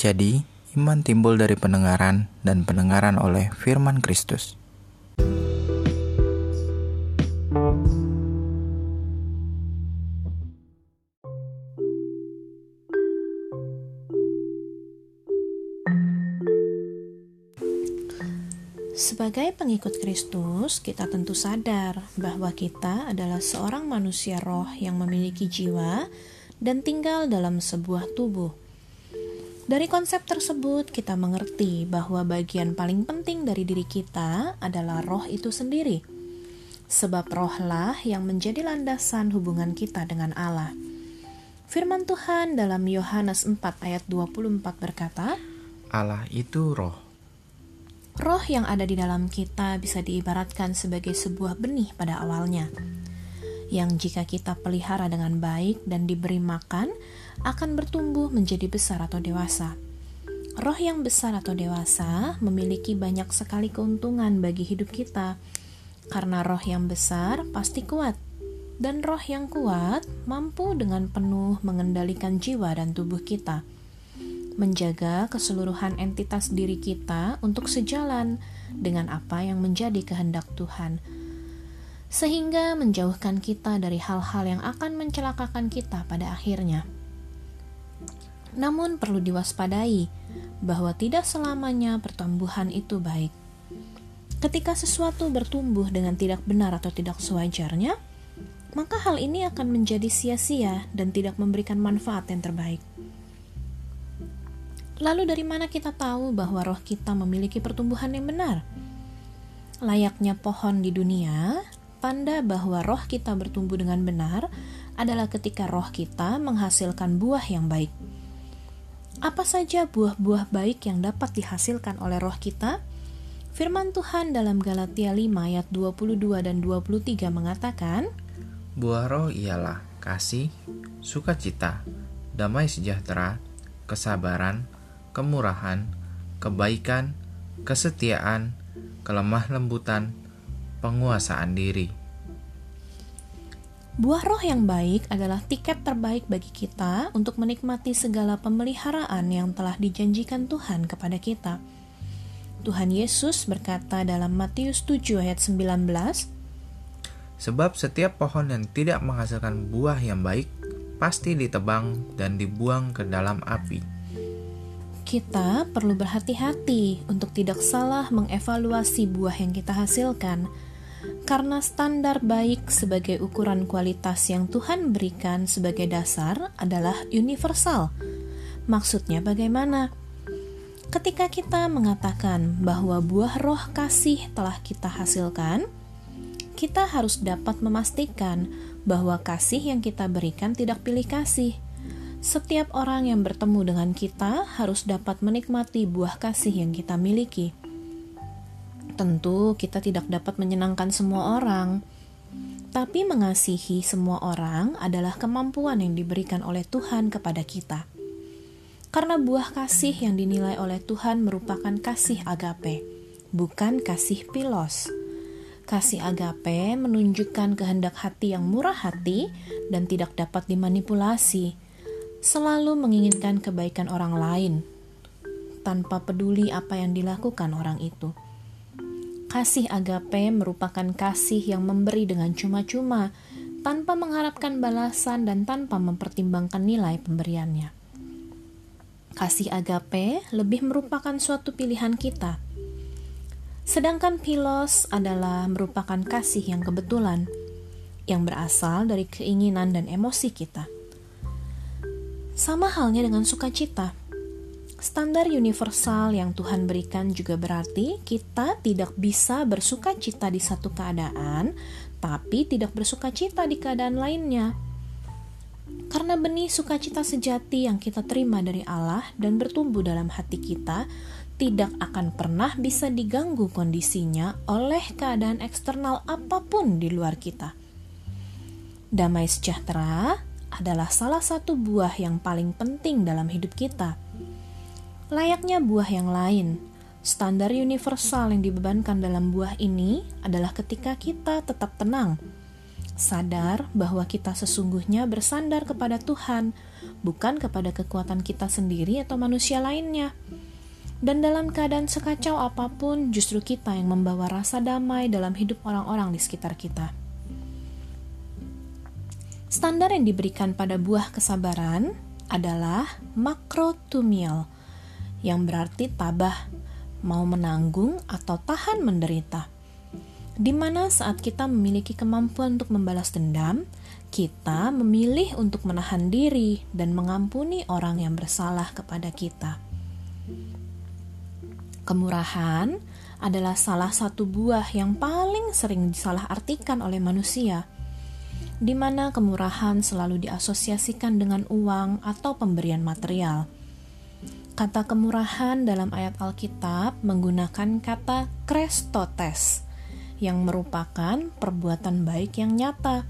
Jadi, iman timbul dari pendengaran dan pendengaran oleh firman Kristus. Sebagai pengikut Kristus, kita tentu sadar bahwa kita adalah seorang manusia roh yang memiliki jiwa dan tinggal dalam sebuah tubuh. Dari konsep tersebut, kita mengerti bahwa bagian paling penting dari diri kita adalah roh itu sendiri, sebab rohlah yang menjadi landasan hubungan kita dengan Allah. Firman Tuhan dalam Yohanes 4 ayat 24 berkata, Allah itu roh. Roh yang ada di dalam kita bisa diibaratkan sebagai sebuah benih pada awalnya, yang jika kita pelihara dengan baik dan diberi makan, akan bertumbuh menjadi besar atau dewasa. Roh yang besar atau dewasa memiliki banyak sekali keuntungan bagi hidup kita, karena roh yang besar pasti kuat, dan roh yang kuat mampu dengan penuh mengendalikan jiwa dan tubuh kita menjaga keseluruhan entitas diri kita untuk sejalan dengan apa yang menjadi kehendak Tuhan, sehingga menjauhkan kita dari hal-hal yang akan mencelakakan kita pada akhirnya. Namun, perlu diwaspadai bahwa tidak selamanya pertumbuhan itu baik. Ketika sesuatu bertumbuh dengan tidak benar atau tidak sewajarnya, maka hal ini akan menjadi sia-sia dan tidak memberikan manfaat yang terbaik. Lalu dari mana kita tahu bahwa roh kita memiliki pertumbuhan yang benar? Layaknya pohon di dunia, tanda bahwa roh kita bertumbuh dengan benar adalah ketika roh kita menghasilkan buah yang baik. Apa saja buah-buah baik yang dapat dihasilkan oleh roh kita? Firman Tuhan dalam Galatia 5 ayat 22 dan 23 mengatakan, Buah roh ialah kasih, sukacita, damai sejahtera, kesabaran, kemurahan, kebaikan, kesetiaan, kelemah lembutan, penguasaan diri. Buah roh yang baik adalah tiket terbaik bagi kita untuk menikmati segala pemeliharaan yang telah dijanjikan Tuhan kepada kita. Tuhan Yesus berkata dalam Matius 7 ayat 19, Sebab setiap pohon yang tidak menghasilkan buah yang baik pasti ditebang dan dibuang ke dalam api kita perlu berhati-hati untuk tidak salah mengevaluasi buah yang kita hasilkan, karena standar baik sebagai ukuran kualitas yang Tuhan berikan sebagai dasar adalah universal. Maksudnya, bagaimana? Ketika kita mengatakan bahwa buah roh kasih telah kita hasilkan, kita harus dapat memastikan bahwa kasih yang kita berikan tidak pilih kasih setiap orang yang bertemu dengan kita harus dapat menikmati buah kasih yang kita miliki. Tentu, kita tidak dapat menyenangkan semua orang, tapi mengasihi semua orang adalah kemampuan yang diberikan oleh Tuhan kepada kita. Karena buah kasih yang dinilai oleh Tuhan merupakan kasih agape, bukan kasih pilos. Kasih agape menunjukkan kehendak hati yang murah hati dan tidak dapat dimanipulasi selalu menginginkan kebaikan orang lain tanpa peduli apa yang dilakukan orang itu. Kasih agape merupakan kasih yang memberi dengan cuma-cuma, tanpa mengharapkan balasan dan tanpa mempertimbangkan nilai pemberiannya. Kasih agape lebih merupakan suatu pilihan kita. Sedangkan pilos adalah merupakan kasih yang kebetulan, yang berasal dari keinginan dan emosi kita. Sama halnya dengan sukacita. Standar universal yang Tuhan berikan juga berarti kita tidak bisa bersuka cita di satu keadaan, tapi tidak bersuka cita di keadaan lainnya. Karena benih sukacita sejati yang kita terima dari Allah dan bertumbuh dalam hati kita tidak akan pernah bisa diganggu kondisinya oleh keadaan eksternal apa pun di luar kita. Damai sejahtera, adalah salah satu buah yang paling penting dalam hidup kita. Layaknya buah yang lain, standar universal yang dibebankan dalam buah ini adalah ketika kita tetap tenang, sadar bahwa kita sesungguhnya bersandar kepada Tuhan, bukan kepada kekuatan kita sendiri atau manusia lainnya. Dan dalam keadaan sekacau apa pun, justru kita yang membawa rasa damai dalam hidup orang-orang di sekitar kita. Standar yang diberikan pada buah kesabaran adalah makrotumial, yang berarti tabah, mau menanggung atau tahan menderita di mana saat kita memiliki kemampuan untuk membalas dendam, kita memilih untuk menahan diri dan mengampuni orang yang bersalah kepada kita. Kemurahan adalah salah satu buah yang paling sering disalahartikan oleh manusia, di mana kemurahan selalu diasosiasikan dengan uang atau pemberian material. Kata kemurahan dalam ayat Alkitab menggunakan kata krestotes, yang merupakan perbuatan baik yang nyata,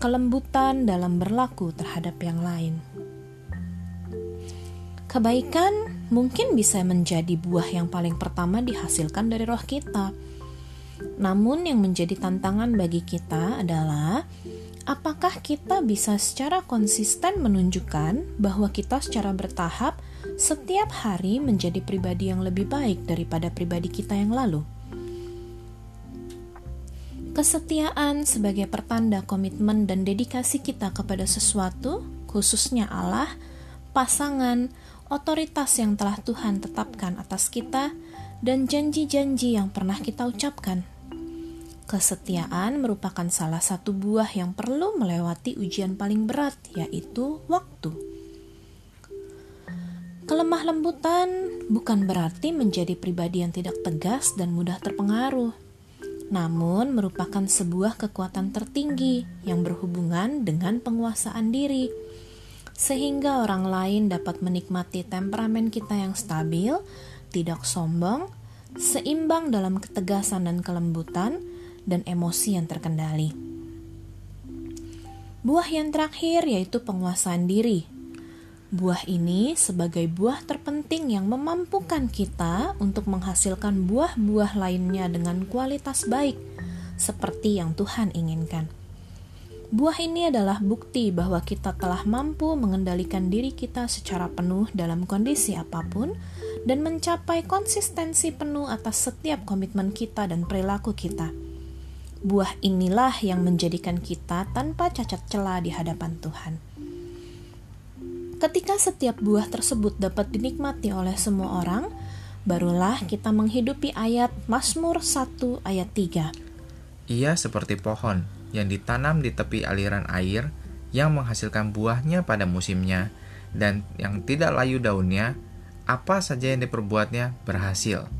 kelembutan dalam berlaku terhadap yang lain. Kebaikan mungkin bisa menjadi buah yang paling pertama dihasilkan dari roh kita. Namun, yang menjadi tantangan bagi kita adalah apakah kita bisa secara konsisten menunjukkan bahwa kita secara bertahap setiap hari menjadi pribadi yang lebih baik daripada pribadi kita yang lalu. Kesetiaan sebagai pertanda komitmen dan dedikasi kita kepada sesuatu, khususnya Allah, pasangan, otoritas yang telah Tuhan tetapkan atas kita, dan janji-janji yang pernah kita ucapkan. Kesetiaan merupakan salah satu buah yang perlu melewati ujian paling berat, yaitu waktu. Kelemah lembutan bukan berarti menjadi pribadi yang tidak tegas dan mudah terpengaruh namun merupakan sebuah kekuatan tertinggi yang berhubungan dengan penguasaan diri, sehingga orang lain dapat menikmati temperamen kita yang stabil, tidak sombong, seimbang dalam ketegasan dan kelembutan, dan emosi yang terkendali. Buah yang terakhir yaitu penguasaan diri, Buah ini sebagai buah terpenting yang memampukan kita untuk menghasilkan buah-buah lainnya dengan kualitas baik, seperti yang Tuhan inginkan. Buah ini adalah bukti bahwa kita telah mampu mengendalikan diri kita secara penuh dalam kondisi apa pun dan mencapai konsistensi penuh atas setiap komitmen kita dan perilaku kita. Buah inilah yang menjadikan kita tanpa cacat celah di hadapan Tuhan. Ketika setiap buah tersebut dapat dinikmati oleh semua orang, barulah kita menghidupi ayat Mazmur 1 ayat 3. Ia seperti pohon yang ditanam di tepi aliran air yang menghasilkan buahnya pada musimnya dan yang tidak layu daunnya, apa saja yang diperbuatnya berhasil.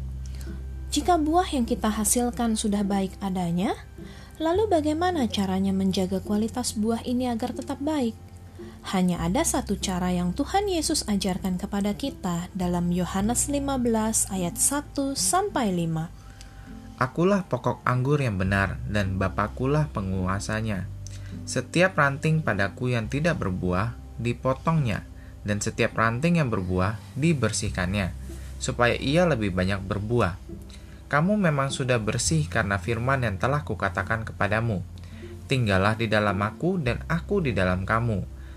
Jika buah yang kita hasilkan sudah baik adanya, lalu bagaimana caranya menjaga kualitas buah ini agar tetap baik? Hanya ada satu cara yang Tuhan Yesus ajarkan kepada kita dalam Yohanes 15 ayat 1 sampai 5. Akulah pokok anggur yang benar dan Bapakulah penguasanya. Setiap ranting padaku yang tidak berbuah dipotongnya dan setiap ranting yang berbuah dibersihkannya supaya ia lebih banyak berbuah. Kamu memang sudah bersih karena firman yang telah kukatakan kepadamu. Tinggallah di dalam aku dan aku di dalam kamu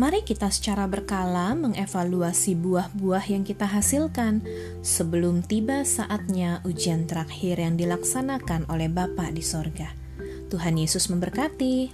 Mari kita secara berkala mengevaluasi buah-buah yang kita hasilkan sebelum tiba saatnya ujian terakhir yang dilaksanakan oleh Bapa di sorga. Tuhan Yesus memberkati.